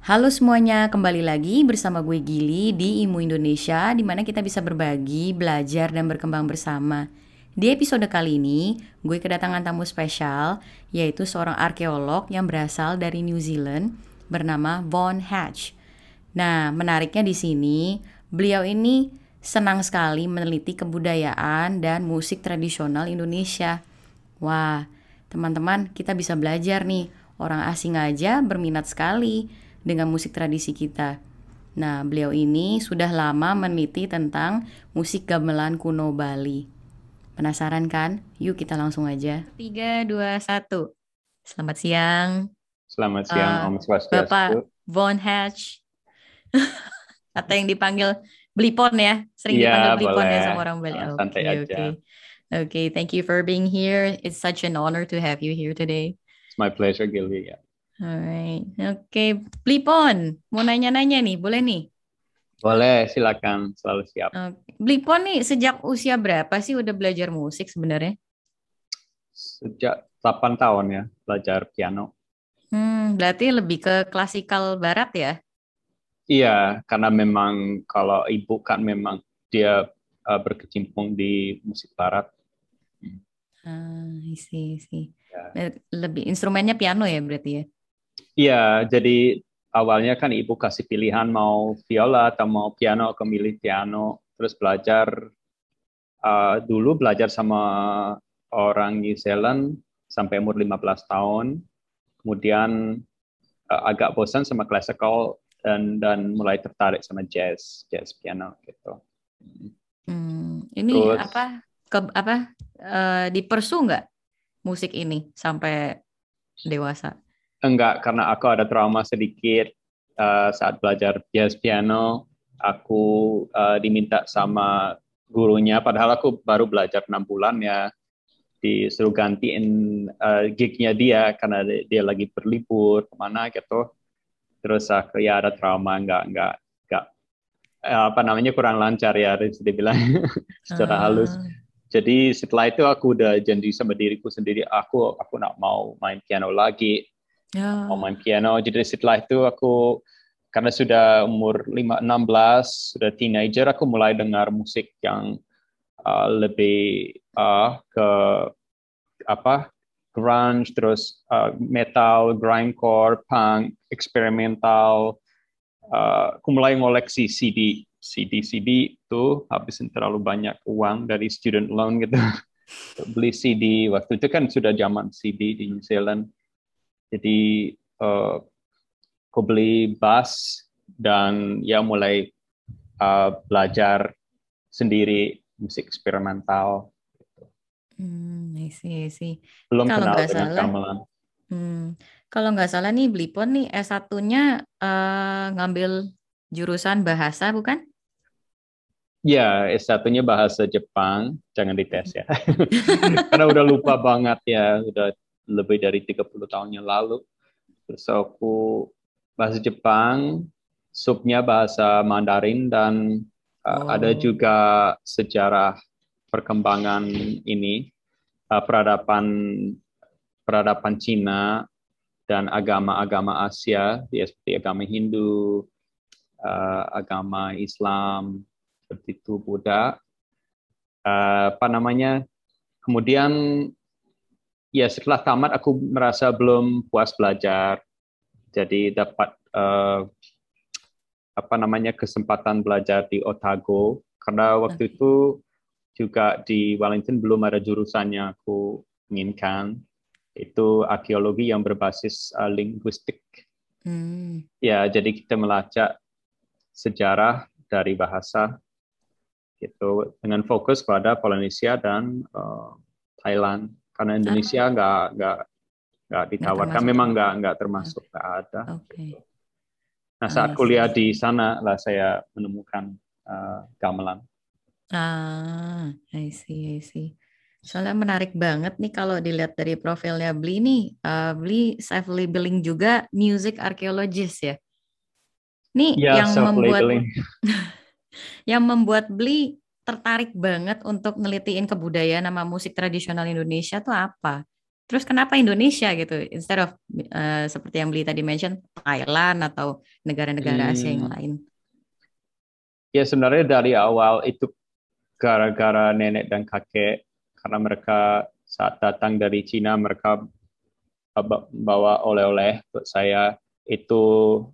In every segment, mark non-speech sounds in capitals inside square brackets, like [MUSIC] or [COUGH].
Halo semuanya, kembali lagi bersama gue Gili di Imu Indonesia di mana kita bisa berbagi, belajar, dan berkembang bersama. Di episode kali ini, gue kedatangan tamu spesial, yaitu seorang arkeolog yang berasal dari New Zealand bernama Von Hatch. Nah, menariknya di sini, beliau ini senang sekali meneliti kebudayaan dan musik tradisional Indonesia. Wah, teman-teman, kita bisa belajar nih. Orang asing aja berminat sekali dengan musik tradisi kita. Nah, beliau ini sudah lama meneliti tentang musik gamelan kuno Bali. Penasaran kan? Yuk kita langsung aja. 3, 2, 1. Selamat siang. Selamat siang, uh, Om Swastiastu. Bapak Von Hatch. [LAUGHS] Atau yang dipanggil Blipon ya? Sering ya, dipanggil Blipon boleh. ya sama orang Bali. Oke, santai okay, aja. Okay. okay, thank you for being here. It's such an honor to have you here today. It's my pleasure, Gilby. Yeah. Alright, oke, okay. Blipon, mau nanya-nanya nih, boleh nih? Boleh, silakan, selalu siap. Okay. Blipon nih, sejak usia berapa sih udah belajar musik sebenarnya? Sejak 8 tahun ya, belajar piano. Hmm, berarti lebih ke klasikal barat ya? Iya, karena memang kalau ibu kan memang dia uh, berkecimpung di musik barat. Ah, isi, isi. Ya. Lebih instrumennya piano ya berarti ya? Iya, jadi awalnya kan ibu kasih pilihan mau viola atau mau piano, aku milih piano. Terus belajar uh, dulu belajar sama orang New Zealand sampai umur 15 tahun. Kemudian uh, agak bosan sama classical dan dan mulai tertarik sama jazz, jazz piano gitu. Hmm, ini Terus, apa ke apa uh, dipersu nggak musik ini sampai dewasa? Enggak, karena aku ada trauma sedikit uh, saat belajar jazz piano. Aku uh, diminta sama gurunya, padahal aku baru belajar enam bulan ya, disuruh gantiin uh, gignya dia karena dia lagi berlibur ke mana gitu. Terus aku ya ada trauma, enggak enggak enggak apa namanya kurang lancar ya, bisa dibilang [LAUGHS] secara uh. halus. Jadi setelah itu aku udah janji sama diriku sendiri, aku aku nak mau main piano lagi yeah. main piano. Jadi setelah itu aku karena sudah umur 5 16 sudah teenager aku mulai dengar musik yang uh, lebih uh, ke apa grunge terus uh, metal, grindcore, punk, eksperimental. Uh, aku mulai ngoleksi CD CD CD itu habisin terlalu banyak uang dari student loan gitu [LAUGHS] beli CD waktu itu kan sudah zaman CD di New Zealand jadi uh, aku beli bass dan ya mulai uh, belajar sendiri musik eksperimental. Hmm, I see, I see. Belum kalau kenal dengan salah, gamelan. Hmm, kalau nggak salah nih Blipon nih S1-nya uh, eh, ngambil jurusan bahasa bukan? Ya, S1-nya bahasa Jepang, jangan dites ya. [LAUGHS] [LAUGHS] Karena udah lupa banget ya, udah lebih dari 30 tahun yang lalu. Terus aku bahasa Jepang, subnya bahasa Mandarin dan uh, oh. ada juga sejarah perkembangan ini uh, peradaban peradaban Cina dan agama-agama Asia, ya, seperti agama Hindu, uh, agama Islam, seperti itu Buddha. Uh, apa namanya? Kemudian ya setelah tamat aku merasa belum puas belajar. Jadi dapat uh, apa namanya kesempatan belajar di Otago. Karena waktu itu juga di Wellington belum ada jurusan yang aku inginkan. Itu arkeologi yang berbasis uh, linguistik. Hmm. ya jadi kita melacak sejarah dari bahasa gitu. Dengan fokus pada Polynesia dan uh, Thailand karena Indonesia ah. nggak nggak nggak ditawarkan memang nggak nggak termasuk nggak ada. Okay. nah saat ah, kuliah di sana lah saya menemukan uh, gamelan. Ah I see I see. Soalnya menarik banget nih kalau dilihat dari profilnya Bli nih. Uh, Bli self labeling juga music archaeologist ya? Nih ya, yang membuat [LAUGHS] yang membuat Bli tertarik banget untuk ngelitiin kebudayaan nama musik tradisional Indonesia tuh apa? Terus kenapa Indonesia gitu instead of uh, seperti yang Beli tadi mention Thailand atau negara-negara hmm. Asia yang hmm. lain? Ya sebenarnya dari awal itu gara-gara nenek dan kakek karena mereka saat datang dari Cina mereka bawa oleh-oleh buat saya itu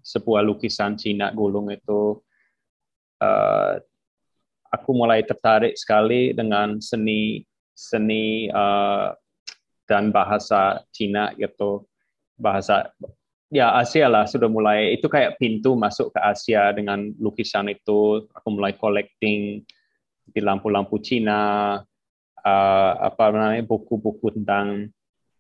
sebuah lukisan Cina gulung itu uh, aku mulai tertarik sekali dengan seni seni uh, dan bahasa Cina gitu. Bahasa ya Asia lah sudah mulai. Itu kayak pintu masuk ke Asia dengan lukisan itu. Aku mulai collecting di lampu-lampu Cina uh, apa namanya buku-buku tentang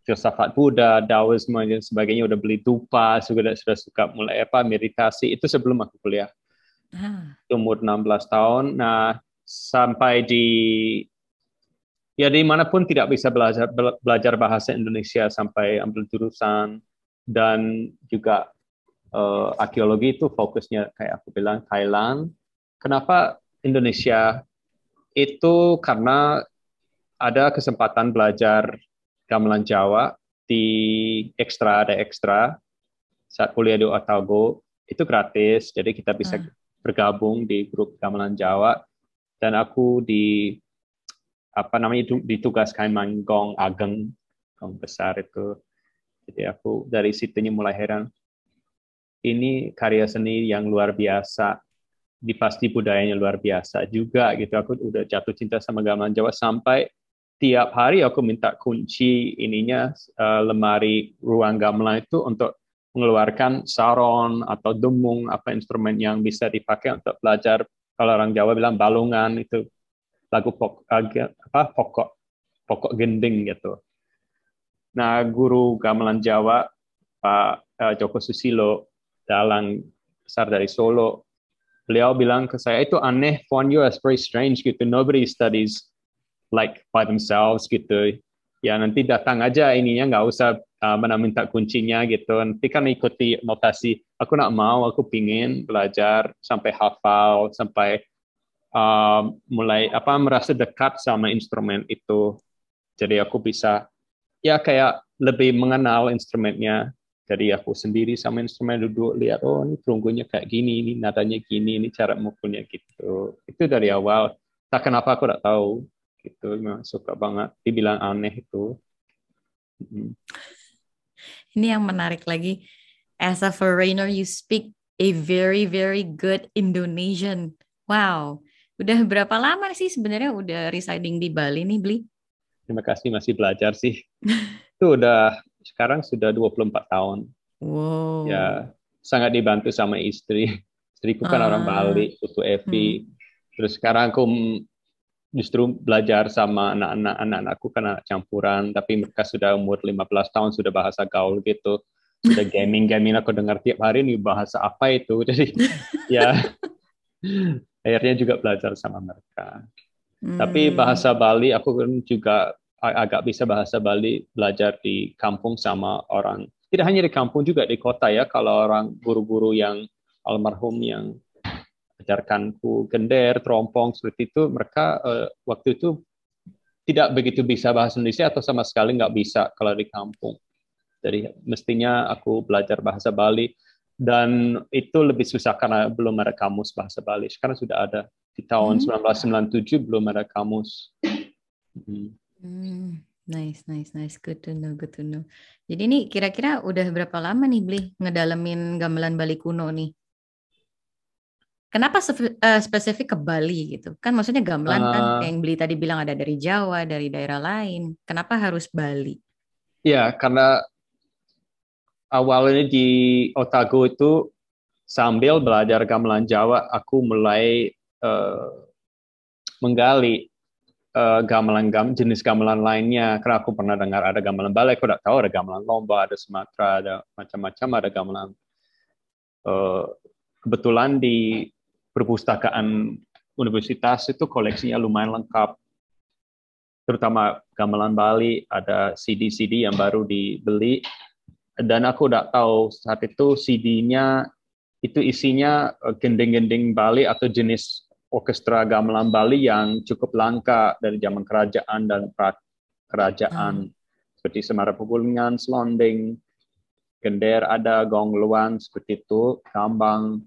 filsafat Buddha, Daoisme dan sebagainya. Udah beli dupa sudah sudah suka mulai apa meditasi. Itu sebelum aku kuliah ah. umur 16 tahun nah sampai di ya di mana pun tidak bisa belajar belajar bahasa Indonesia sampai ambil jurusan dan juga uh, arkeologi itu fokusnya kayak aku bilang Thailand. Kenapa Indonesia? Itu karena ada kesempatan belajar gamelan Jawa di ekstra ada ekstra saat kuliah di Otago itu gratis jadi kita bisa hmm. Bergabung di grup gamelan Jawa dan aku di apa namanya ditugaskan main gong ageng gong besar itu. Jadi aku dari situnya mulai heran ini karya seni yang luar biasa di pasti budayanya luar biasa juga gitu. Aku udah jatuh cinta sama gamelan Jawa sampai tiap hari aku minta kunci ininya uh, lemari ruang gamelan itu untuk mengeluarkan saron atau demung apa instrumen yang bisa dipakai untuk belajar kalau orang Jawa bilang balungan itu lagu pok, apa, pokok pokok gending gitu. Nah, guru gamelan Jawa Pak uh, Joko Susilo dalang besar dari Solo, beliau bilang ke saya itu aneh, found you as very strange gitu. Nobody studies like by themselves gitu. Ya nanti datang aja ininya nggak usah uh, mana minta kuncinya gitu. Nanti kan ikuti notasi. Aku nak mau, aku pingin belajar sampai hafal, sampai uh, mulai apa merasa dekat sama instrumen itu. Jadi aku bisa ya kayak lebih mengenal instrumennya. Jadi aku sendiri sama instrumen duduk lihat oh ini perunggunya kayak gini, ini nadanya gini, ini cara mukulnya gitu. Itu dari awal. Tak kenapa aku tak tahu gitu. Memang suka banget. Dibilang aneh itu. Ini yang menarik lagi. As a foreigner, you speak a very very good Indonesian. Wow. Udah berapa lama sih sebenarnya udah residing di Bali nih, Bli? Terima kasih masih belajar sih. [LAUGHS] Itu udah sekarang sudah 24 tahun. Wow. Ya, sangat dibantu sama istri. [LAUGHS] Istriku kan ah. orang Bali, Putu Evi. Hmm. Terus sekarang aku justru belajar sama anak-anak anak-anakku kan anak campuran, tapi mereka sudah umur 15 tahun sudah bahasa gaul gitu. Sudah [LAUGHS] gaming gaming aku dengar tiap hari nih bahasa apa itu. [LAUGHS] Jadi ya akhirnya juga belajar sama mereka. Hmm. Tapi bahasa Bali aku kan juga agak bisa bahasa Bali belajar di kampung sama orang. Tidak hanya di kampung juga di kota ya. Kalau orang guru-guru yang almarhum yang ajarkanku gender, terompong seperti itu, mereka uh, waktu itu tidak begitu bisa bahasa Indonesia atau sama sekali nggak bisa kalau di kampung. Jadi mestinya aku belajar bahasa Bali dan itu lebih susah karena belum ada kamus bahasa Bali. Sekarang sudah ada di tahun hmm. 1997 belum ada kamus. Hmm. Hmm. Nice, nice, nice. Good to know, good to know. Jadi ini kira-kira udah berapa lama nih Bli ngedalemin gamelan Bali kuno nih? Kenapa uh, spesifik ke Bali gitu? Kan maksudnya gamelan uh, kan yang Bli tadi bilang ada dari Jawa, dari daerah lain. Kenapa harus Bali? Ya, karena awalnya di Otago itu sambil belajar gamelan Jawa, aku mulai uh, menggali uh, gamelan gam, jenis gamelan lainnya. Karena aku pernah dengar ada gamelan Bali, aku tidak tahu ada gamelan Lomba, ada Sumatera, ada macam-macam, ada gamelan. Uh, kebetulan di perpustakaan universitas itu koleksinya lumayan lengkap terutama gamelan Bali, ada CD-CD yang baru dibeli dan aku udah tahu saat itu CD-nya itu isinya eh, gending-gending Bali atau jenis orkestra gamelan Bali yang cukup langka dari zaman kerajaan dan pra kerajaan. Hmm. seperti Semara Pegunungan, Selonding, Gender ada, Gong Luan, seperti itu, Kambang.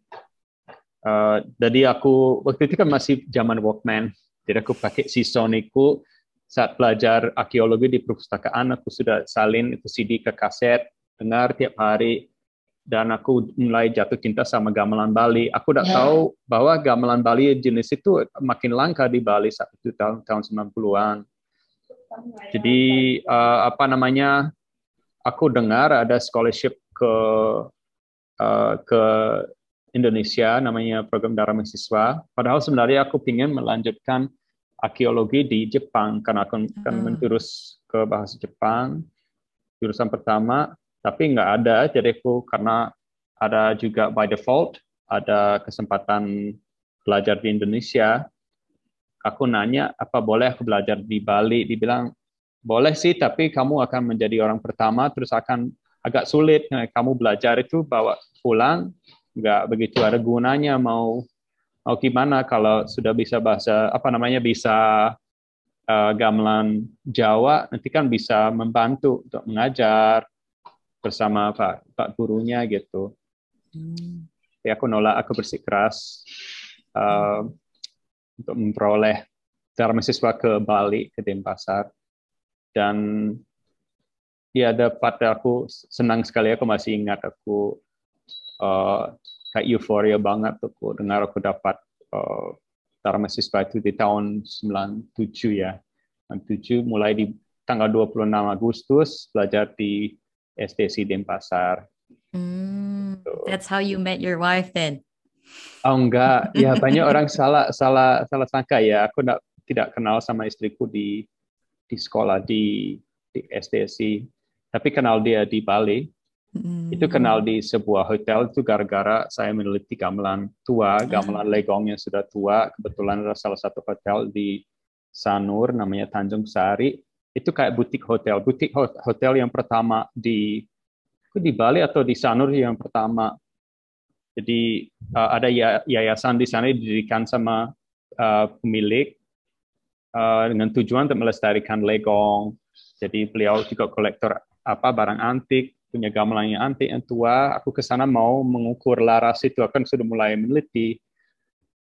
Uh, jadi aku waktu itu kan masih zaman Walkman, jadi aku pakai si Soniku saat belajar arkeologi di perpustakaan aku sudah salin itu CD ke kaset dengar tiap hari dan aku mulai jatuh cinta sama gamelan Bali. Aku udah yeah. tahu bahwa gamelan Bali jenis itu makin langka di Bali saat itu tahun tahun 90-an. Jadi uh, apa namanya? Aku dengar ada scholarship ke uh, ke Indonesia namanya program darah mahasiswa. Padahal sebenarnya aku ingin melanjutkan arkeologi di Jepang karena akan, akan hmm. menjurus ke bahasa Jepang. Jurusan pertama, tapi nggak ada jadi aku karena ada juga by default ada kesempatan belajar di Indonesia. Aku nanya apa boleh aku belajar di Bali? Dibilang boleh sih, tapi kamu akan menjadi orang pertama, terus akan agak sulit. Nah, kamu belajar itu bawa pulang, nggak begitu ada gunanya. Mau mau gimana kalau sudah bisa bahasa apa namanya bisa uh, gamelan Jawa, nanti kan bisa membantu untuk mengajar bersama Pak Pak gurunya gitu. Hmm. Ya aku nolak, aku bersikeras uh, untuk memperoleh cara mahasiswa ke Bali ke Denpasar dan ya dapat aku senang sekali aku masih ingat aku uh, kayak euforia banget aku dengar aku dapat uh, cara mahasiswa itu di tahun 97 ya 97 mulai di tanggal 26 Agustus belajar di STC Denpasar. Mm, so. That's how you met your wife then? Oh enggak, ya [LAUGHS] banyak orang salah salah salah sangka ya. Aku tidak tidak kenal sama istriku di di sekolah di di STC, tapi kenal dia di Bali. Mm. Itu kenal di sebuah hotel itu gara-gara saya meneliti gamelan tua, gamelan ah. legong yang sudah tua. Kebetulan ada salah satu hotel di Sanur namanya Tanjung Sari itu kayak butik hotel. Butik hotel yang pertama di di Bali atau di Sanur yang pertama. Jadi uh, ada ya, yayasan di sana didirikan sama uh, pemilik uh, dengan tujuan untuk melestarikan legong. Jadi beliau juga kolektor apa barang antik, punya gamelan yang antik yang tua. Aku ke sana mau mengukur laras itu akan sudah mulai meneliti.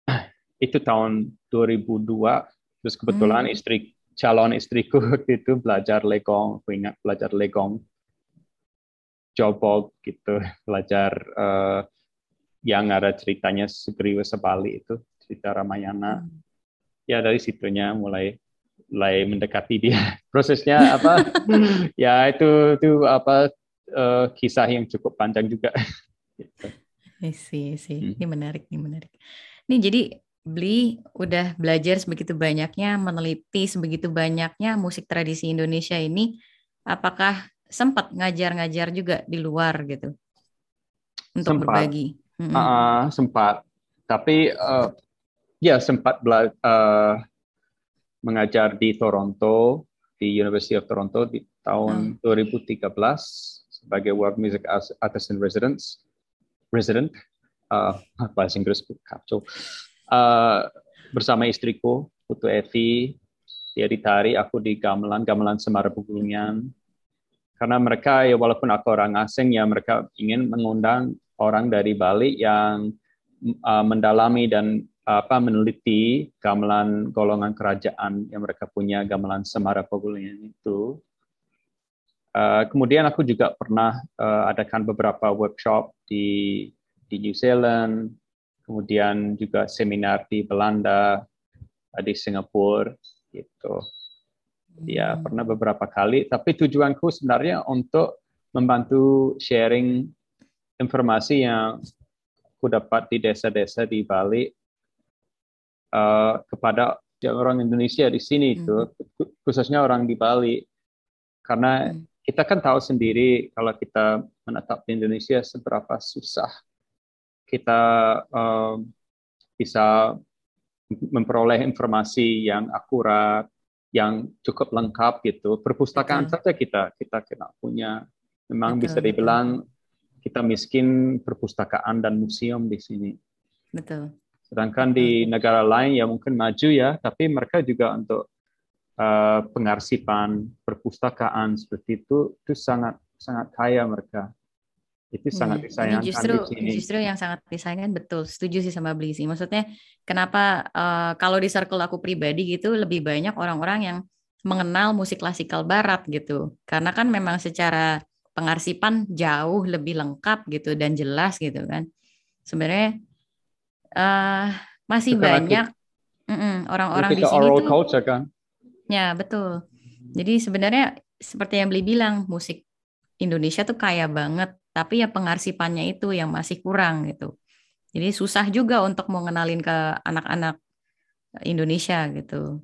[CLEARS THROAT] Itu tahun 2002. Terus kebetulan hmm. istri calon istriku [LAUGHS] waktu itu belajar legong, aku ingat belajar legong, jobok gitu, [LAUGHS] belajar uh, yang ada ceritanya Sugriwa Sebali itu, cerita Ramayana. Hmm. Ya dari situnya mulai mulai mendekati dia. [LAUGHS] Prosesnya apa? ya itu itu apa uh, kisah yang cukup panjang juga. gitu. sih, sih. Hmm. Ini menarik, ini menarik. Ini jadi Beli udah belajar sebegitu banyaknya, meneliti sebegitu banyaknya musik tradisi Indonesia ini, apakah sempat ngajar-ngajar juga di luar gitu untuk sempat. berbagi? Hmm. Uh, sempat, tapi uh, ya sempat bela uh, mengajar di Toronto di University of Toronto di tahun hmm. 2013 sebagai World Music Artist in Residence resident uh, bahasa Inggris kacau. Uh, bersama istriku Putu Evi dia ditari aku di gamelan gamelan Semara Pegunungan. Karena mereka ya walaupun aku orang asing ya mereka ingin mengundang orang dari Bali yang uh, mendalami dan apa meneliti gamelan golongan kerajaan yang mereka punya gamelan Semara Pegunungan itu Uh, kemudian aku juga pernah uh, adakan beberapa workshop di di New Zealand, kemudian juga seminar di Belanda, di Singapura, gitu. Ya hmm. pernah beberapa kali, tapi tujuanku sebenarnya untuk membantu sharing informasi yang aku dapat di desa-desa di Bali uh, kepada orang Indonesia di sini itu, hmm. khususnya orang di Bali, karena hmm. Kita kan tahu sendiri kalau kita menetap di Indonesia seberapa susah kita uh, bisa memperoleh informasi yang akurat, yang cukup lengkap gitu. Perpustakaan betul. saja kita kita kena punya. Memang betul, bisa dibilang betul. kita miskin perpustakaan dan museum di sini. Betul. Sedangkan betul. di negara lain ya mungkin maju ya, tapi mereka juga untuk pengarsipan, perpustakaan seperti itu itu sangat sangat kaya mereka. Itu hmm, sangat disayangkan justru, di sini. Justru yang sangat disayangkan betul. Setuju sih sama beli sih. Maksudnya kenapa uh, kalau di circle aku pribadi gitu lebih banyak orang-orang yang mengenal musik klasikal barat gitu. Karena kan memang secara pengarsipan jauh lebih lengkap gitu dan jelas gitu kan. Sebenarnya uh, masih Bukan banyak orang-orang di sini tuh culture kan. Ya, betul. Jadi sebenarnya seperti yang beli bilang, musik Indonesia tuh kaya banget, tapi ya pengarsipannya itu yang masih kurang gitu. Jadi susah juga untuk mau ngenalin ke anak-anak Indonesia gitu.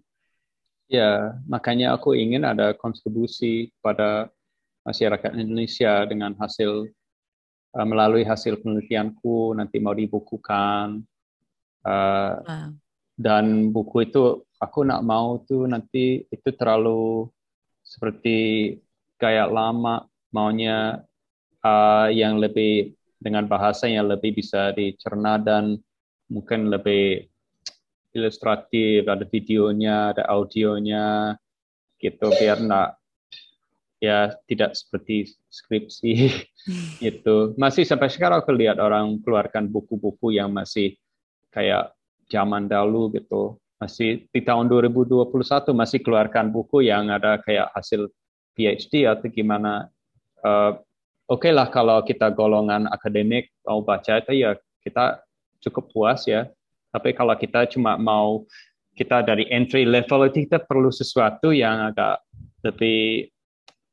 Ya, makanya aku ingin ada kontribusi pada masyarakat Indonesia dengan hasil uh, melalui hasil penelitianku nanti mau dibukukan uh, wow. dan buku itu aku nak mau tuh nanti itu terlalu seperti kayak lama maunya uh, yang lebih dengan bahasa yang lebih bisa dicerna dan mungkin lebih ilustratif, ada videonya, ada audionya, gitu biar nak ya tidak seperti skripsi [LAUGHS] itu masih sampai sekarang aku lihat orang keluarkan buku-buku yang masih kayak zaman dahulu gitu masih di tahun 2021 masih keluarkan buku yang ada kayak hasil PhD atau gimana uh, oke okay lah kalau kita golongan akademik mau baca itu ya kita cukup puas ya tapi kalau kita cuma mau kita dari entry level itu kita perlu sesuatu yang agak lebih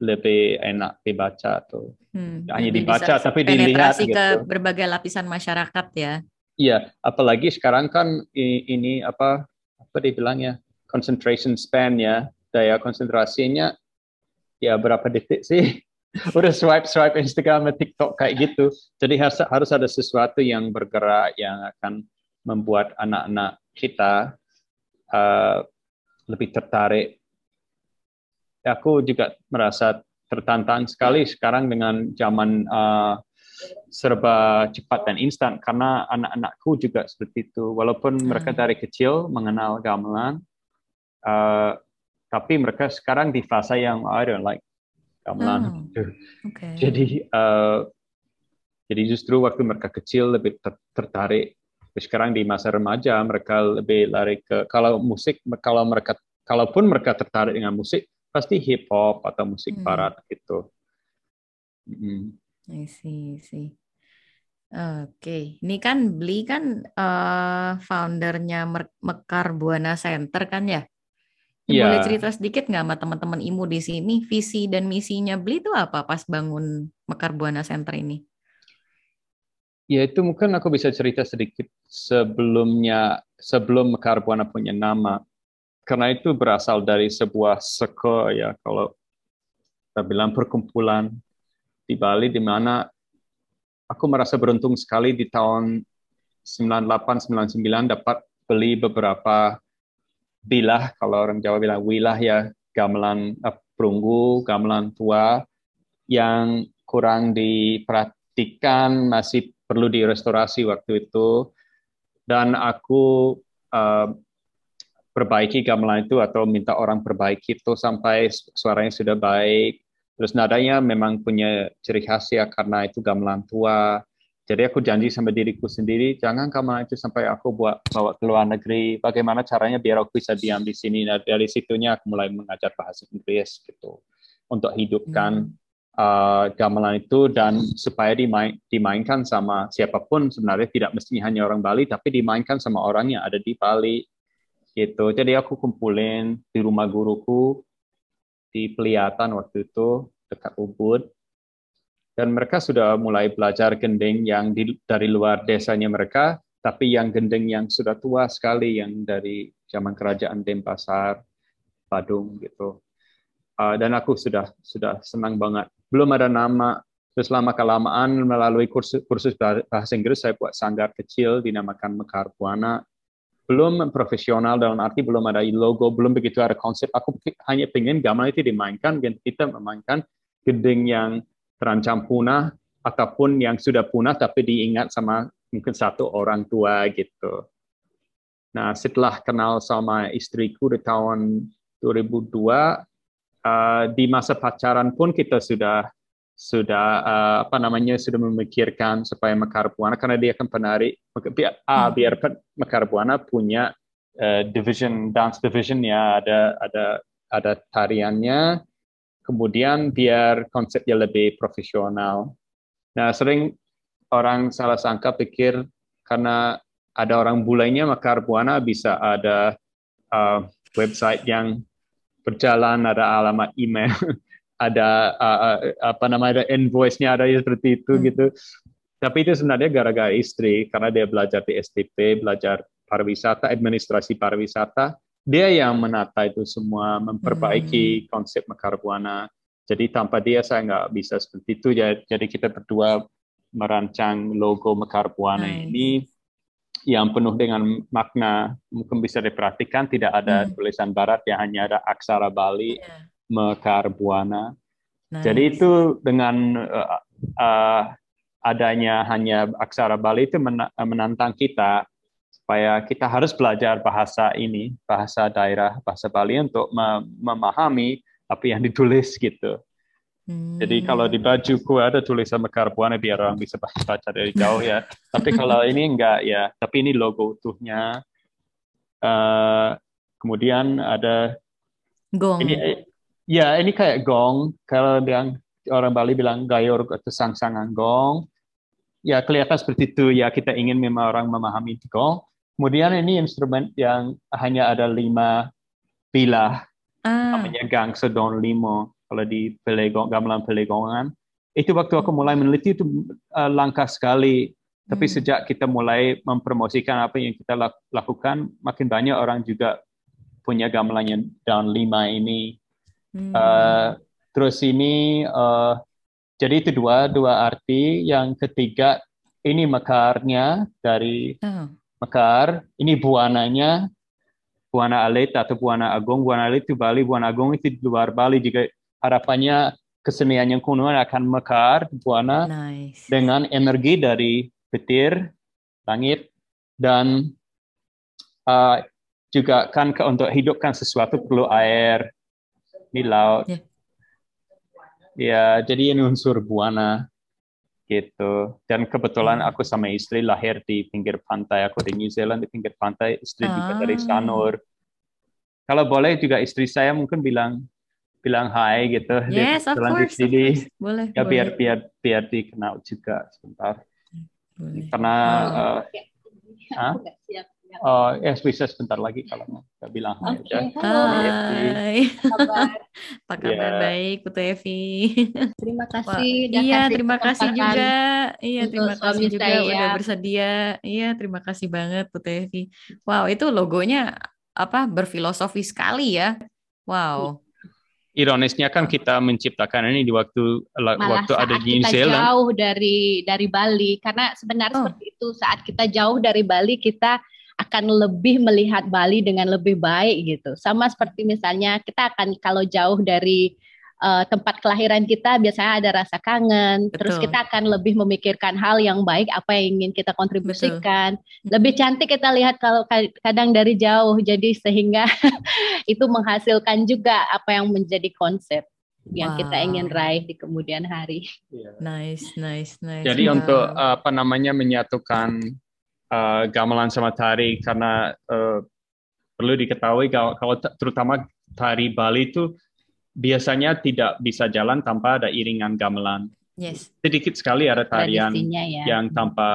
lebih enak dibaca tuh. Hmm, hanya dibaca tapi dilihat gitu. ke berbagai lapisan masyarakat ya. Iya, apalagi sekarang kan ini apa apa dibilangnya concentration span ya, daya konsentrasinya ya berapa detik sih? [LAUGHS] Udah swipe swipe Instagram atau TikTok kayak gitu. Jadi harus harus ada sesuatu yang bergerak yang akan membuat anak-anak kita uh, lebih tertarik aku juga merasa tertantang sekali sekarang dengan zaman uh, serba cepat dan instan karena anak-anakku juga seperti itu walaupun hmm. mereka dari kecil mengenal gamelan uh, tapi mereka sekarang di fase yang I don't like gamelan oh. okay. [LAUGHS] jadi uh, jadi justru waktu mereka kecil lebih ter tertarik sekarang di masa remaja mereka lebih lari ke kalau musik kalau mereka kalaupun mereka tertarik dengan musik pasti hip hop atau musik hmm. barat gitu. Hmm. I see, see. Oke, okay. ini kan beli kan uh, foundernya Mekar Buana Center kan ya? Yeah. Boleh cerita sedikit nggak sama teman-teman IMU di sini visi dan misinya beli itu apa pas bangun Mekar Buana Center ini? Ya itu mungkin aku bisa cerita sedikit sebelumnya sebelum Mekar Buana punya nama karena itu berasal dari sebuah seko ya kalau kita bilang perkumpulan di Bali di mana aku merasa beruntung sekali di tahun 98 99 dapat beli beberapa bilah kalau orang Jawa bilang wilah ya gamelan uh, perunggu gamelan tua yang kurang diperhatikan masih perlu direstorasi waktu itu dan aku uh, perbaiki gamelan itu atau minta orang perbaiki itu sampai suaranya sudah baik. Terus nadanya memang punya ciri khas ya karena itu gamelan tua. Jadi aku janji sama diriku sendiri, jangan gamelan itu sampai aku buat bawa ke luar negeri. Bagaimana caranya biar aku bisa diam di sini. Nah dari situnya aku mulai mengajar bahasa Inggris gitu untuk hidupkan hmm. uh, gamelan itu dan supaya dimain, dimainkan sama siapa pun sebenarnya tidak mesti hanya orang Bali tapi dimainkan sama orang yang ada di Bali gitu. Jadi aku kumpulin di rumah guruku di Peliatan waktu itu dekat Ubud. Dan mereka sudah mulai belajar gending yang di, dari luar desanya mereka, tapi yang gending yang sudah tua sekali, yang dari zaman kerajaan Denpasar, Badung gitu. Uh, dan aku sudah sudah senang banget. Belum ada nama, terus lama kelamaan melalui kursus, kursus bahasa Inggris saya buat sanggar kecil dinamakan Mekar Buana belum profesional dalam arti belum ada logo, belum begitu ada konsep. Aku hanya pengen gamelan itu dimainkan dan kita memainkan gedeng yang terancam punah ataupun yang sudah punah tapi diingat sama mungkin satu orang tua gitu. Nah setelah kenal sama istriku di tahun 2002 uh, di masa pacaran pun kita sudah sudah uh, apa namanya sudah memikirkan supaya Mekar Buana karena dia kan penari biar, ah, hmm. biar Mekar Buana punya uh, division dance division ya ada ada ada tariannya kemudian biar konsepnya lebih profesional. Nah sering orang salah sangka pikir karena ada orang bulainya maka Buana bisa ada uh, website yang berjalan, ada alamat email [LAUGHS] ada uh, apa namanya ada invoice-nya ada seperti itu hmm. gitu. Tapi itu sebenarnya gara-gara istri karena dia belajar di STP, belajar pariwisata, administrasi pariwisata, dia yang menata itu semua, memperbaiki hmm. konsep Mekar Buana. Jadi tanpa dia saya nggak bisa seperti itu. Jadi kita berdua merancang logo Mekar Buana nice. ini yang penuh dengan makna mungkin bisa diperhatikan tidak ada hmm. tulisan barat yang hanya ada aksara Bali yeah Mekar Buana. Nice. Jadi itu dengan uh, uh, adanya hanya aksara Bali itu menantang kita supaya kita harus belajar bahasa ini, bahasa daerah, bahasa Bali untuk memahami apa yang ditulis gitu. Hmm. Jadi kalau di bajuku ada tulisan Mekar Buana biar orang bisa baca dari jauh ya. [LAUGHS] tapi kalau ini enggak ya. Tapi ini logo utuhnya. Uh, kemudian ada gong. Ini Ya, ini kayak gong. Kalau yang orang Bali bilang gayor atau sang-sangan gong. Ya, kelihatan seperti itu. Ya, kita ingin memang orang memahami gong. Kemudian ini instrumen yang hanya ada lima bilah. Ah. Namanya gang sedon limo. Kalau di pelegong, gamelan pelegongan. Itu waktu aku mulai meneliti itu uh, langka sekali. Tapi hmm. sejak kita mulai mempromosikan apa yang kita lakukan, makin banyak orang juga punya gamelan yang down lima ini. Hmm. Uh, terus ini uh, jadi itu dua dua arti. Yang ketiga ini mekarnya dari oh. mekar. Ini buananya buana alit atau buana agung. Buana alit itu Bali, buana agung itu di luar Bali. Jika harapannya kesenian yang kuno akan mekar buana nice. dengan energi dari petir, langit dan uh, juga kan untuk hidupkan sesuatu perlu air, di laut. Yeah. Ya, jadi ini unsur buana gitu. Dan kebetulan hmm. aku sama istri lahir di pinggir pantai. Aku di New Zealand di pinggir pantai, istri ah. juga dari Sanur. Kalau boleh juga istri saya mungkin bilang bilang hai gitu. Yes, of course, of course. Boleh. Ya boleh. biar biar biar dikenal juga sebentar. Boleh. Karena oh. uh, huh? Oh, ya bisa sebentar lagi kalau mau bilang hai okay. Hai. Apa kabar? [LAUGHS] yeah. baik, Putu Evi? [LAUGHS] Terima kasih. Wah, iya, terima kasih juga. Iya, terima kasih juga saya. udah bersedia. Iya, terima kasih banget Putu Evi. Wow, itu logonya apa berfilosofi sekali ya. Wow. Ironisnya kan kita menciptakan ini di waktu Malah waktu ada di New Zealand. jauh dari dari Bali karena sebenarnya oh. seperti itu saat kita jauh dari Bali kita akan lebih melihat Bali dengan lebih baik gitu. Sama seperti misalnya kita akan kalau jauh dari uh, tempat kelahiran kita biasanya ada rasa kangen, Betul. terus kita akan lebih memikirkan hal yang baik apa yang ingin kita kontribusikan. Betul. Lebih cantik kita lihat kalau kadang dari jauh jadi sehingga [LAUGHS] itu menghasilkan juga apa yang menjadi konsep yang wow. kita ingin raih di kemudian hari. Iya. Nice, nice, nice. Jadi wow. untuk apa namanya menyatukan uh, gamelan sama tari karena uh, perlu diketahui kalau, kalau terutama tari Bali itu biasanya tidak bisa jalan tanpa ada iringan gamelan. Yes. Sedikit sekali ada tarian ya. yang tanpa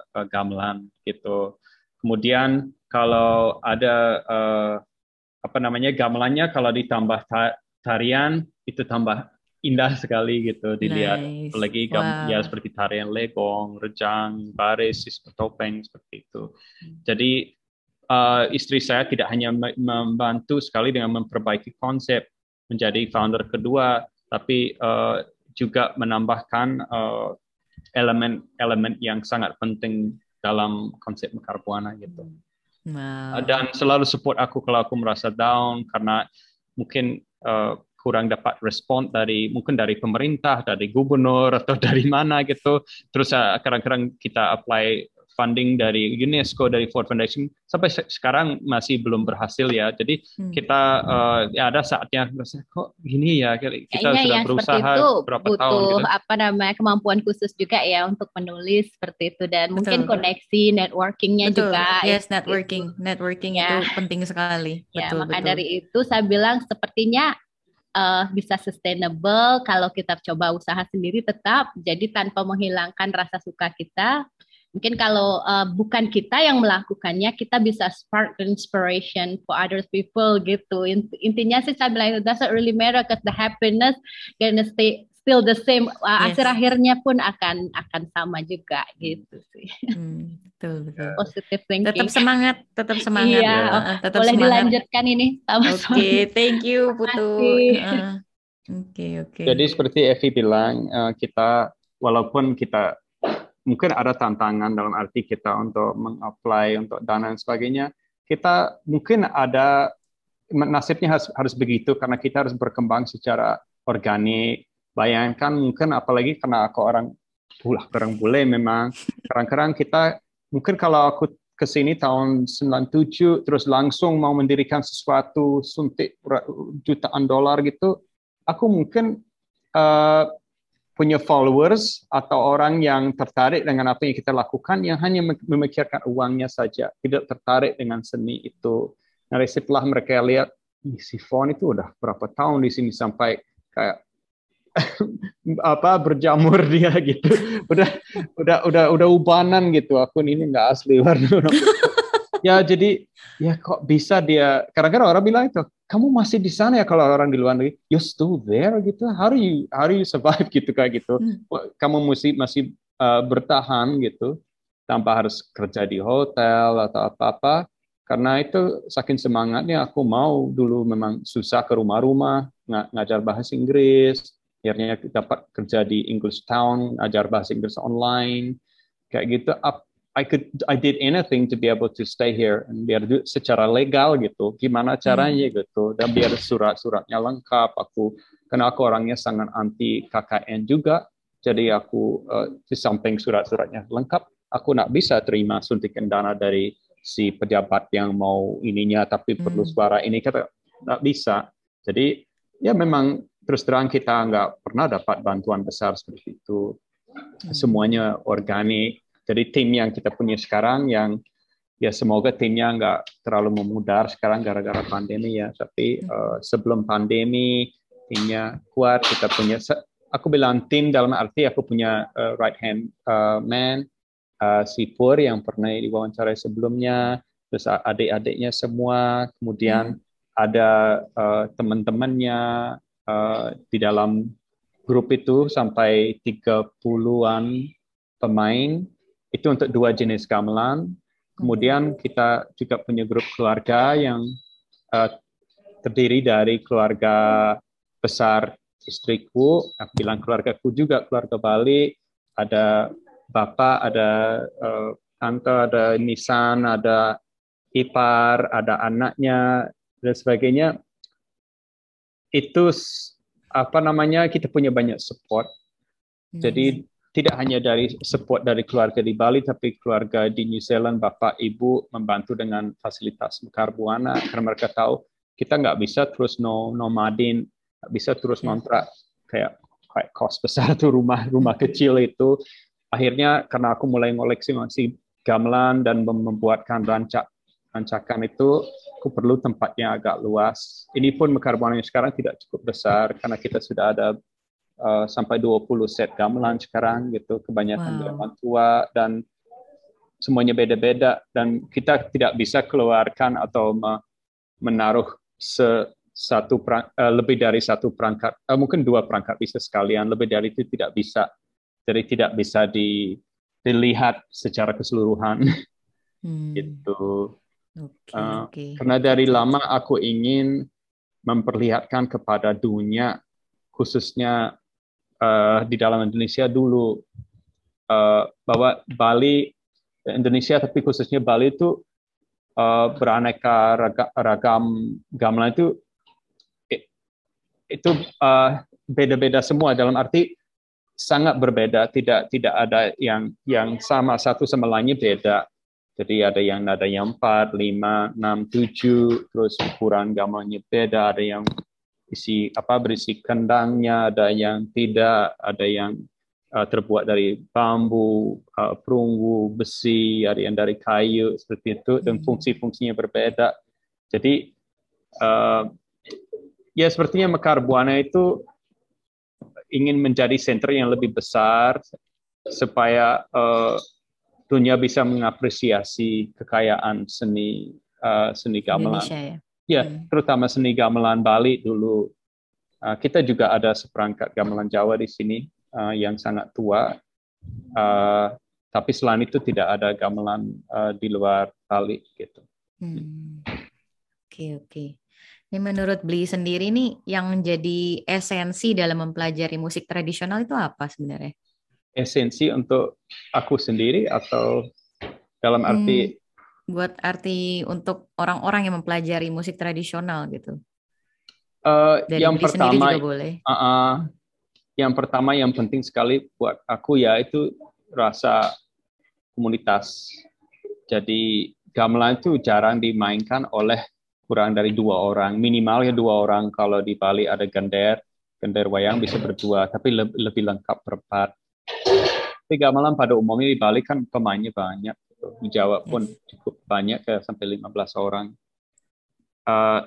uh, gamelan gitu. Kemudian kalau ada uh, apa namanya gamelannya kalau ditambah tarian itu tambah indah sekali gitu dilihat nice. apalagi wow. ya seperti tarian legong, rejang, baris, topeng seperti itu. Jadi uh, istri saya tidak hanya membantu sekali dengan memperbaiki konsep menjadi founder kedua, tapi uh, juga menambahkan elemen-elemen uh, yang sangat penting dalam konsep Mekar Buana gitu. Wow. Dan selalu support aku kalau aku merasa down karena mungkin uh, kurang dapat respon dari mungkin dari pemerintah, dari gubernur atau [LAUGHS] dari mana gitu. Terus uh, kadang-kadang kita apply funding dari UNESCO dari Ford Foundation sampai sekarang masih belum berhasil ya. Jadi hmm. kita uh, ya ada saatnya kok gini ya kita Kayaknya sudah berusaha itu berapa butuh tahun gitu. apa namanya kemampuan khusus juga ya untuk menulis seperti itu dan Betul. mungkin koneksi networkingnya juga. Yes, networking, itu. networking ya. itu penting sekali. Ya, betul, maka betul. dari itu saya bilang sepertinya uh, bisa sustainable kalau kita coba usaha sendiri tetap jadi tanpa menghilangkan rasa suka kita Mungkin kalau uh, bukan kita yang melakukannya, kita bisa spark inspiration for other people gitu. Intinya sih saya bilang it doesn't really matter because the happiness gonna stay still the same. Uh, yes. Akhir akhirnya pun akan akan sama juga gitu sih. Hmm, betul betul. Positive thinking. Tetap semangat, tetap semangat. Iya, ya. tetap boleh semangat. dilanjutkan ini sama Oke, okay, thank you Putu. Oke uh, oke. Okay, okay. Jadi seperti Evi bilang, uh, kita walaupun kita mungkin ada tantangan dalam arti kita untuk mengapply untuk dana dan sebagainya. Kita mungkin ada nasibnya harus, harus begitu karena kita harus berkembang secara organik. Bayangkan mungkin apalagi karena aku orang pulah orang bule memang kadang-kadang kita mungkin kalau aku ke sini tahun 97 terus langsung mau mendirikan sesuatu suntik jutaan dolar gitu aku mungkin uh, punya followers atau orang yang tertarik dengan apa yang kita lakukan yang hanya memikirkan uangnya saja, tidak tertarik dengan seni itu. Nah, setelah mereka lihat si Fon itu udah berapa tahun di sini sampai kayak [LAUGHS] apa berjamur dia [LAUGHS] gitu. Udah udah udah udah ubanan gitu. Akun ini nggak asli [LAUGHS] warna. ya jadi ya kok bisa dia kadang-kadang orang bilang itu kamu masih di sana ya kalau orang di luar negeri, you still there gitu. How do you how do you survive gitu kayak gitu. Hmm. Kamu mesti masih uh, bertahan gitu tanpa harus kerja di hotel atau apa-apa. Karena itu saking semangatnya aku mau dulu memang susah ke rumah-rumah ng ngajar bahasa Inggris. Akhirnya dapat kerja di English Town, ngajar bahasa Inggris online. Kayak gitu. I could I did anything to be able to stay here and biar secara legal gitu gimana caranya hmm. gitu dan biar surat-suratnya lengkap aku karena aku orangnya sangat anti KKN juga jadi aku uh, di samping surat-suratnya lengkap aku nak bisa terima suntikan dana dari si pejabat yang mau ininya tapi hmm. perlu suara ini kata nggak bisa jadi ya memang terus terang kita nggak pernah dapat bantuan besar seperti itu hmm. semuanya organik jadi tim yang kita punya sekarang yang ya semoga timnya nggak terlalu memudar sekarang gara-gara pandemi ya. Tapi uh, sebelum pandemi timnya kuat, kita punya aku bilang tim dalam arti aku punya uh, right hand uh, man uh, si Pur yang pernah diwawancara sebelumnya, terus adik-adiknya semua, kemudian hmm. ada uh, teman-temannya uh, di dalam grup itu sampai 30-an pemain itu untuk dua jenis gamelan. Kemudian kita juga punya grup keluarga yang uh, terdiri dari keluarga besar istriku, aku bilang keluargaku juga keluarga Bali, ada bapak, ada uh, tante, ada nisan, ada ipar, ada anaknya dan sebagainya. Itu apa namanya kita punya banyak support. Jadi hmm tidak hanya dari support dari keluarga di Bali, tapi keluarga di New Zealand, bapak, ibu membantu dengan fasilitas mekar buana karena mereka tahu kita nggak bisa terus no nomadin, nggak bisa terus kontrak kayak kayak kos besar tuh rumah rumah kecil itu. Akhirnya karena aku mulai ngoleksi masih gamelan dan membuatkan rancak rancakan itu, aku perlu tempatnya agak luas. Ini pun mekar buana sekarang tidak cukup besar karena kita sudah ada uh, sampai 20 set gamelan sekarang gitu, kebanyakan wow. gamelan tua dan semuanya beda-beda dan kita tidak bisa keluarkan atau menaruh se satu perang, uh, lebih dari satu perangkat, uh, mungkin dua perangkat bisa sekalian, lebih dari itu tidak bisa, jadi tidak bisa di, dilihat secara keseluruhan, hmm. gitu. Okay, uh, okay. Karena dari lama aku ingin memperlihatkan kepada dunia, khususnya uh, di dalam Indonesia dulu uh, bahwa Bali Indonesia tapi khususnya Bali itu uh, beraneka raga, ragam gamelan itu itu uh, beda-beda semua dalam arti sangat berbeda, tidak tidak ada yang yang sama satu sama lainnya beda. Jadi ada yang ada yang empat, lima, enam, tujuh, terus ukuran gambarnya beda, ada yang isi apa berisi kendangnya, ada yang tidak, ada yang uh, terbuat dari bambu, uh, perunggu, besi, ada yang dari kayu seperti itu, dan hmm. fungsi-fungsinya berbeda. Jadi uh, ya sepertinya Mekar Buana itu ingin menjadi center yang lebih besar supaya uh, dunia bisa mengapresiasi kekayaan seni uh, seni gamelan. Indonesia, ya, ya hmm. terutama seni gamelan Bali dulu. Uh, kita juga ada seperangkat gamelan Jawa di sini uh, yang sangat tua. Uh, tapi selain itu tidak ada gamelan uh, di luar Bali gitu. Oke hmm. oke. Okay, okay. Ini menurut Beli sendiri nih yang jadi esensi dalam mempelajari musik tradisional itu apa sebenarnya? Esensi untuk aku sendiri atau dalam hmm, arti hmm, buat arti untuk orang-orang yang mempelajari musik tradisional gitu. Uh, Dari yang pertama juga boleh. Uh, uh, yang pertama yang penting sekali buat aku ya itu rasa komunitas. Jadi gamelan itu jarang dimainkan oleh kurang dari dua orang, minimalnya dua orang. Kalau di Bali ada gender, gender wayang bisa berdua, tapi lebih, lebih lengkap berempat. Tapi gamelan pada umumnya di Bali kan pemainnya banyak. Di Jawa pun cukup banyak, kayak sampai 15 orang. Uh,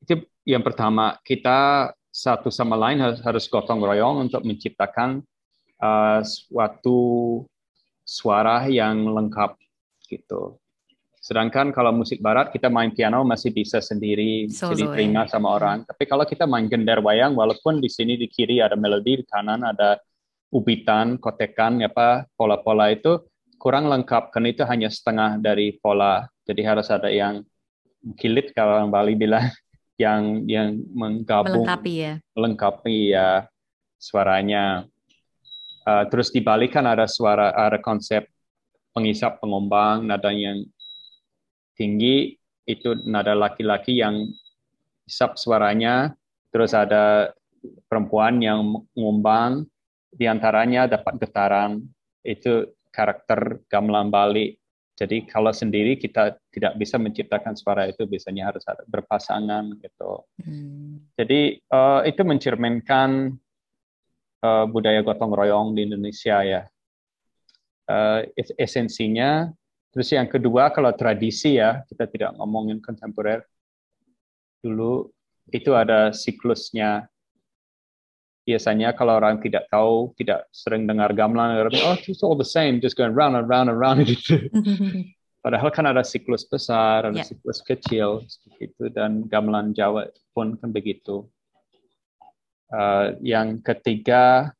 itu yang pertama, kita satu sama lain harus, harus gotong royong untuk menciptakan uh, suatu suara yang lengkap gitu. Sedangkan kalau musik barat kita main piano masih bisa sendiri, Solo, jadi terima ya. sama orang. Tapi kalau kita main gender wayang, walaupun di sini di kiri ada melodi, di kanan ada ubitan, kotekan, apa pola-pola itu kurang lengkap karena itu hanya setengah dari pola. Jadi harus ada yang kilit kalau orang Bali bilang [LAUGHS] yang yang menggabung melengkapi ya melengkapi ya suaranya. Uh, terus di Bali kan ada suara ada konsep pengisap pengombang nada yang tinggi itu nada laki-laki yang isap suaranya, terus ada perempuan yang mengumbang, di antaranya dapat getaran, itu karakter gamelan Bali. Jadi kalau sendiri kita tidak bisa menciptakan suara itu, biasanya harus ada berpasangan gitu. Hmm. Jadi uh, itu mencerminkan uh, budaya gotong royong di Indonesia ya. Uh, esensinya Terus yang kedua kalau tradisi ya, kita tidak ngomongin kontemporer. Dulu itu ada siklusnya. Biasanya kalau orang tidak tahu, tidak sering dengar gamelan, oh it's all the same, just going round and round and round [LAUGHS] gitu. [LAUGHS] Padahal kan ada siklus besar, ada yeah. siklus kecil, seperti itu, dan gamelan Jawa pun kan begitu. Uh, yang ketiga,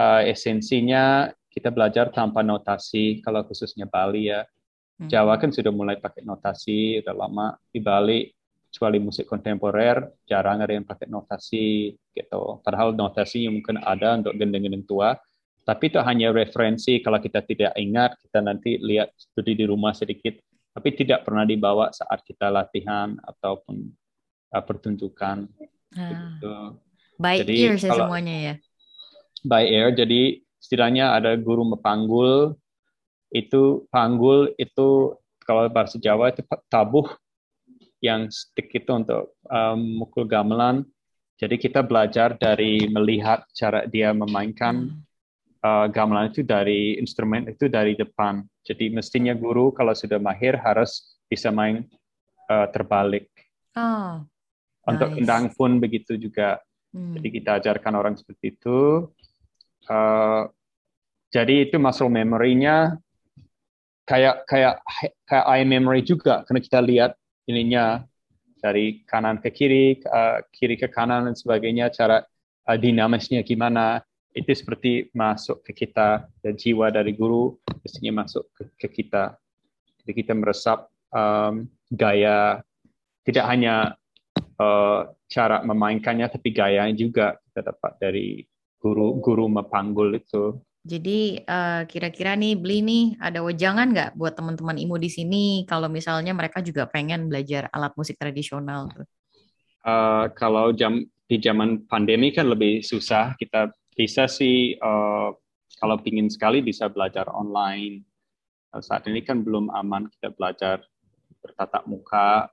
uh, esensinya kita belajar tanpa notasi kalau khususnya Bali ya. Hmm. Jawa kan sudah mulai pakai notasi udah lama di Bali kecuali musik kontemporer jarang ada yang pakai notasi gitu. Padahal notasi yang mungkin ada untuk gendeng-gendeng tua, tapi itu hanya referensi kalau kita tidak ingat kita nanti lihat studi di rumah sedikit, tapi tidak pernah dibawa saat kita latihan ataupun uh, pertunjukan. Ah. Gitu. By jadi, ear semuanya ya. By ear, jadi setidaknya ada guru mepanggul itu panggul itu kalau bahasa Jawa itu tabuh yang stick itu untuk um, mukul gamelan. Jadi kita belajar dari melihat cara dia memainkan uh, gamelan itu dari instrumen itu dari depan. Jadi mestinya guru kalau sudah mahir harus bisa main uh, terbalik. Oh, untuk nice. endang pun begitu juga. Hmm. Jadi kita ajarkan orang seperti itu. Uh, jadi itu muscle memory-nya kayak kayak kayak eye memory juga karena kita lihat ininya dari kanan ke kiri, uh, kiri ke kanan dan sebagainya, cara uh, dinamisnya gimana, itu seperti masuk ke kita dan jiwa dari guru biasanya masuk ke, ke kita. Jadi kita meresap um, gaya tidak hanya uh, cara memainkannya tapi gaya juga kita dapat dari guru guru mepanggul itu. Jadi uh, kira-kira nih beli nih ada wejangan nggak buat teman-teman IMU di sini kalau misalnya mereka juga pengen belajar alat musik tradisional? Uh, kalau jam di zaman pandemi kan lebih susah kita bisa sih uh, kalau ingin sekali bisa belajar online. Saat ini kan belum aman kita belajar bertatap muka.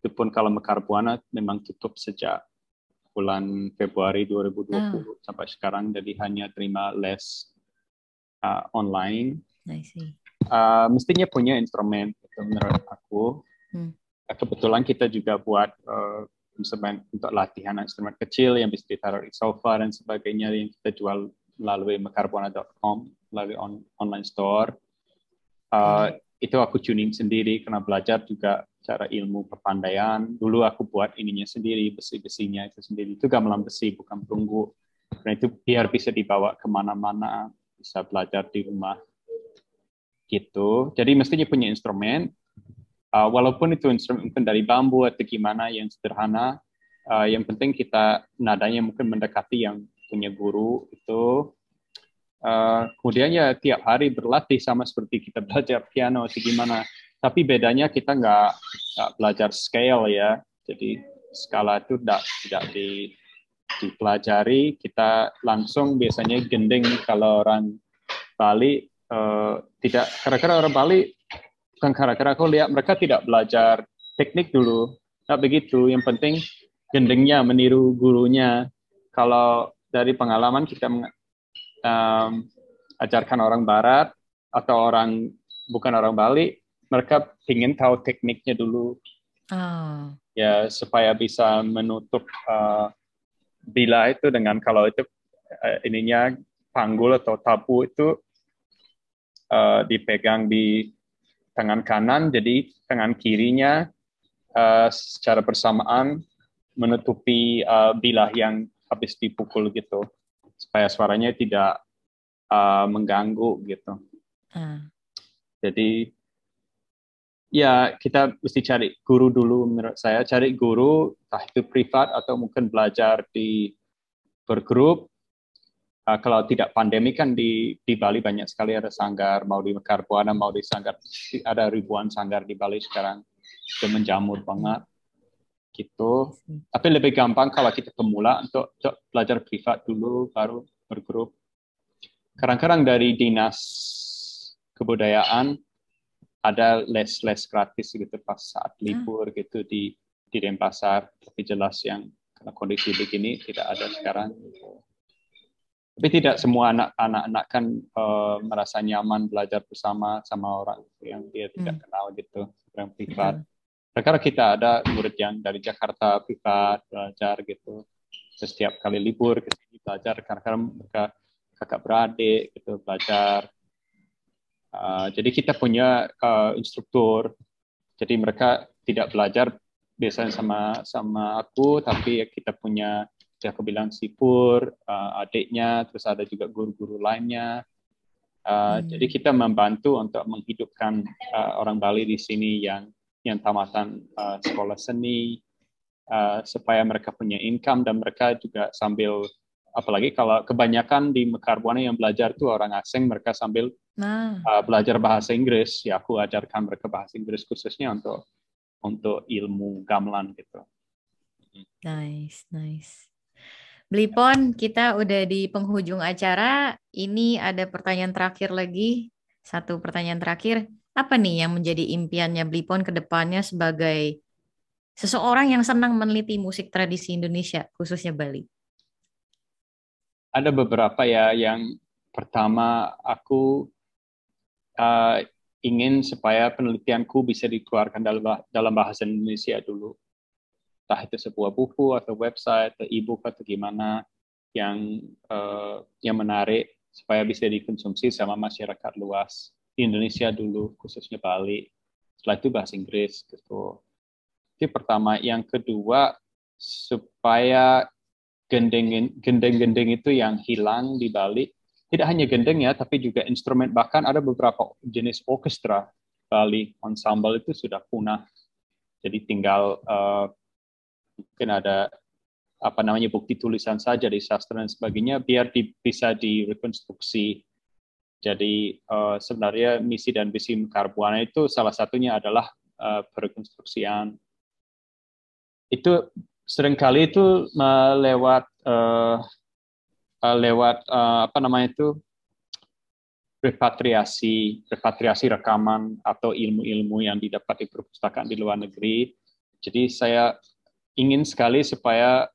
Itu pun kalau Mekar Buana memang tutup sejak bulan Februari 2020 oh. Ah. sampai sekarang, jadi hanya terima les uh, online. I see. Uh, mestinya punya instrumen itu menurut aku. Hmm. Kebetulan kita juga buat uh, instrumen untuk latihan instrumen kecil yang bisa ditaruh di sofa dan sebagainya yang kita jual melalui mekarbuana.com melalui on, online store. Uh, hmm. Itu aku tuning sendiri karena belajar juga cara ilmu perpandaian. Dulu aku buat ininya sendiri, besi-besinya itu sendiri. Itu gamelan besi, bukan perunggu. Karena itu biar bisa dibawa ke mana-mana, bisa belajar di rumah. Gitu. Jadi mestinya punya instrumen, Uh, walaupun itu instrumen mungkin dari bambu atau gimana yang sederhana, uh, yang penting kita nadanya mungkin mendekati yang punya guru itu. Uh, kemudian ya tiap hari berlatih sama seperti kita belajar piano atau gimana. Tapi bedanya kita nggak belajar scale ya. Jadi skala itu tidak tidak di, dipelajari. Kita langsung biasanya gending kalau orang Bali uh, tidak. Karena orang Bali bukan karakter aku lihat mereka tidak belajar teknik dulu tak begitu yang penting gendengnya meniru gurunya kalau dari pengalaman kita um, ajarkan orang barat atau orang bukan orang Bali mereka ingin tahu tekniknya dulu oh. ya supaya bisa menutup uh, bila itu dengan kalau itu uh, ininya panggul atau tabu itu uh, dipegang di tangan kanan, jadi tangan kirinya uh, secara bersamaan menutupi uh, bilah yang habis dipukul gitu, supaya suaranya tidak uh, mengganggu gitu. Uh. Jadi ya kita mesti cari guru dulu menurut saya, cari guru entah itu privat atau mungkin belajar di bergrup. Uh, kalau tidak pandemi kan di di Bali banyak sekali ada sanggar mau di Mekar Buana mau di sanggar ada ribuan sanggar di Bali sekarang. Itu menjamur banget gitu. Tapi lebih gampang kalau kita pemula untuk, untuk belajar privat dulu baru bergrup. Kadang-kadang dari dinas kebudayaan ada les-les gratis gitu pas saat ah. libur gitu di di Denpasar tapi jelas yang karena kondisi begini tidak ada sekarang gitu. Tapi tidak semua anak-anak kan uh, merasa nyaman belajar bersama sama orang yang dia tidak hmm. kenal gitu, yang privat. Hmm. Karena kita ada murid yang dari Jakarta privat belajar gitu, setiap kali libur ke sini belajar karena mereka kakak beradik gitu belajar. Uh, jadi kita punya uh, instruktur, jadi mereka tidak belajar biasanya sama sama aku, tapi kita punya seperti aku bilang Sipur, uh, adiknya, terus ada juga guru-guru lainnya. Uh, hmm. Jadi kita membantu untuk menghidupkan uh, orang Bali di sini yang yang tamatan uh, sekolah seni uh, supaya mereka punya income dan mereka juga sambil apalagi kalau kebanyakan di Mekar Buana yang belajar tuh orang asing mereka sambil nah. uh, belajar bahasa Inggris ya aku ajarkan mereka bahasa Inggris khususnya untuk untuk ilmu gamelan gitu. Nice, nice. Blipon, kita udah di penghujung acara. Ini ada pertanyaan terakhir lagi. Satu pertanyaan terakhir. Apa nih yang menjadi impiannya Blipon ke depannya sebagai seseorang yang senang meneliti musik tradisi Indonesia, khususnya Bali? Ada beberapa ya. Yang pertama, aku uh, ingin supaya penelitianku bisa dikeluarkan dalam bahasa Indonesia dulu. Entah itu sebuah buku atau website atau e-book atau gimana yang uh, yang menarik supaya bisa dikonsumsi sama masyarakat luas di Indonesia dulu khususnya Bali. Setelah itu bahasa Inggris gitu. Itu pertama. Yang kedua supaya gendeng gendeng itu yang hilang di Bali tidak hanya gendeng ya tapi juga instrumen bahkan ada beberapa jenis orkestra Bali ensemble itu sudah punah jadi tinggal uh, mungkin ada apa namanya bukti tulisan saja di sastra dan sebagainya biar di, bisa direkonstruksi. Jadi uh, sebenarnya misi dan visi Karbuana itu salah satunya adalah uh, perekonstruksian. Itu sering kali itu uh, uh, lewat uh, apa namanya itu repatriasi repatriasi rekaman atau ilmu-ilmu yang didapat di perpustakaan di luar negeri. Jadi saya ingin sekali supaya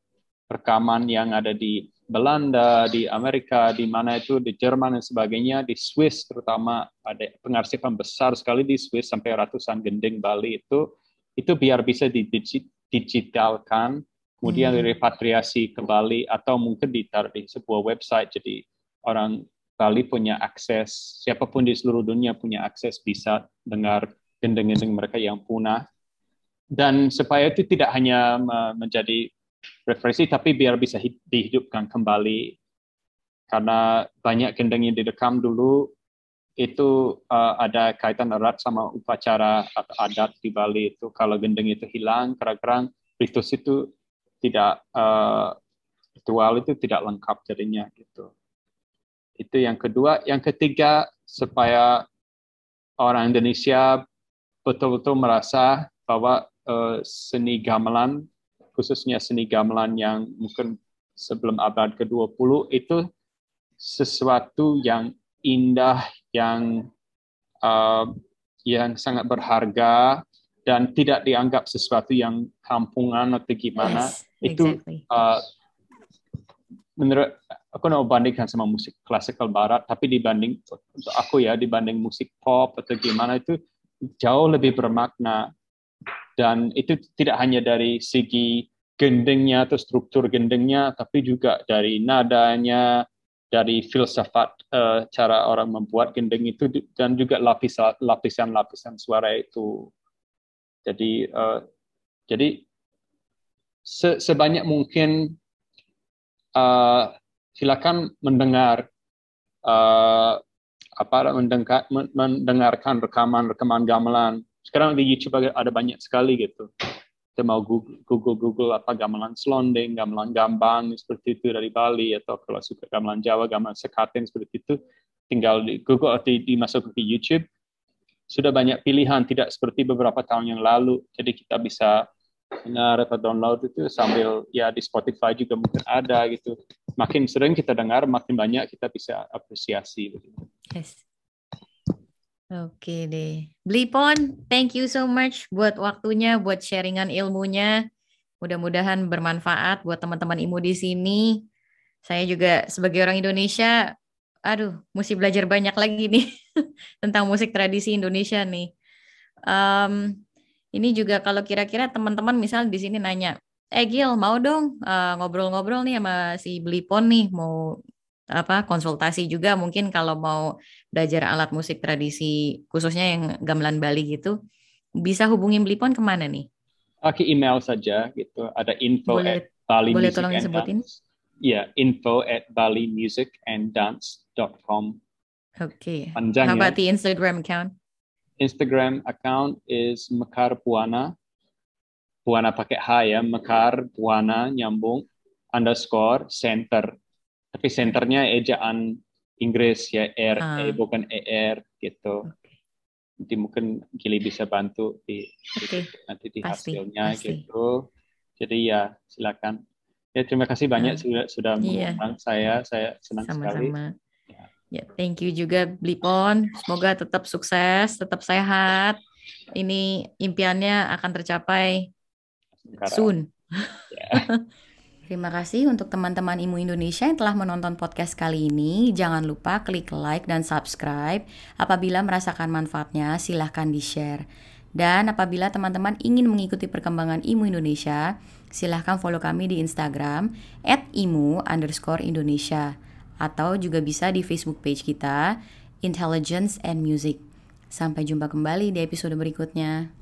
rekaman yang ada di Belanda, di Amerika, di mana itu di Jerman dan sebagainya, di Swiss terutama ada pengarsipan besar sekali di Swiss sampai ratusan gending Bali itu itu biar bisa didigitalkan, kemudian hmm. direpatriasi ke Bali atau mungkin ditaruh di sebuah website jadi orang Bali punya akses, siapa pun di seluruh dunia punya akses bisa dengar gendeng-gendeng mereka yang punah. Dan supaya itu tidak hanya menjadi referensi, tapi biar bisa dihidupkan kembali. Karena banyak gendeng yang direkam dulu, itu uh, ada kaitan erat sama upacara atau adat di Bali itu. Kalau gendeng itu hilang, kadang-kadang ritus itu tidak uh, ritual itu tidak lengkap jadinya gitu. Itu yang kedua. Yang ketiga, supaya orang Indonesia betul-betul merasa bahwa uh, seni gamelan, khususnya seni gamelan yang mungkin sebelum abad ke-20, itu sesuatu yang indah, yang uh, yang sangat berharga dan tidak dianggap sesuatu yang kampungan atau gimana. Yes, itu uh, menurut aku mau bandingkan sama musik klasikal barat, tapi dibanding untuk aku ya dibanding musik pop atau gimana itu jauh lebih bermakna dan itu tidak hanya dari segi gendengnya atau struktur gendengnya, tapi juga dari nadanya, dari filsafat uh, cara orang membuat gendeng itu dan juga lapisan-lapisan suara itu. Jadi uh, jadi se sebanyak mungkin uh, silakan mendengar uh, apa mendengar, mendengarkan rekaman-rekaman gamelan. Sekarang di YouTube ada banyak sekali gitu. Kita mau Google, Google, apa gamelan selonding, gamelan gambang seperti itu dari Bali atau kalau suka gamelan Jawa, gamelan sekaten seperti itu, tinggal di Google atau dimasuk ke YouTube. Sudah banyak pilihan, tidak seperti beberapa tahun yang lalu. Jadi kita bisa dengar atau download itu sambil ya di Spotify juga mungkin ada gitu. Makin sering kita dengar, makin banyak kita bisa apresiasi. Yes. Oke deh. Blipon, thank you so much buat waktunya, buat sharingan ilmunya. Mudah-mudahan bermanfaat buat teman-teman imu di sini. Saya juga sebagai orang Indonesia, aduh, mesti belajar banyak lagi nih [LAUGHS] tentang musik tradisi Indonesia nih. Um, ini juga kalau kira-kira teman-teman misal di sini nanya, eh Gil mau dong eh, ngobrol-ngobrol nih sama si Blipon nih mau apa konsultasi juga mungkin kalau mau belajar alat musik tradisi khususnya yang gamelan Bali gitu bisa hubungin Blipon ke mana nih? Oke email saja gitu ada info boleh, at Bali boleh Music tolong disebutin? Iya yeah, info at balimusicanddance.com. Oke. Okay. Panjang How ya. about the Instagram account? Instagram account is Mekar Puana. Puana pakai H ya, Mekar Puana nyambung underscore center. Tapi centernya ejaan Inggris ya R ah. E bukan ER gitu. Okay. Nanti mungkin Gili bisa bantu di, okay. nanti di pasti, hasilnya pasti. gitu. Jadi ya silakan. Ya terima kasih banyak uh, sudah sudah iya. mengundang saya. Saya senang Sama-sama. sekali. Ya, thank you juga Blipon. Semoga tetap sukses, tetap sehat. Ini impiannya akan tercapai Sekarang. soon. Yeah. [LAUGHS] Terima kasih untuk teman-teman Imu Indonesia yang telah menonton podcast kali ini. Jangan lupa klik like dan subscribe. Apabila merasakan manfaatnya, silahkan di-share. Dan apabila teman-teman ingin mengikuti perkembangan Imu Indonesia, silahkan follow kami di Instagram at imu underscore Indonesia atau juga bisa di Facebook page kita Intelligence and Music. Sampai jumpa kembali di episode berikutnya.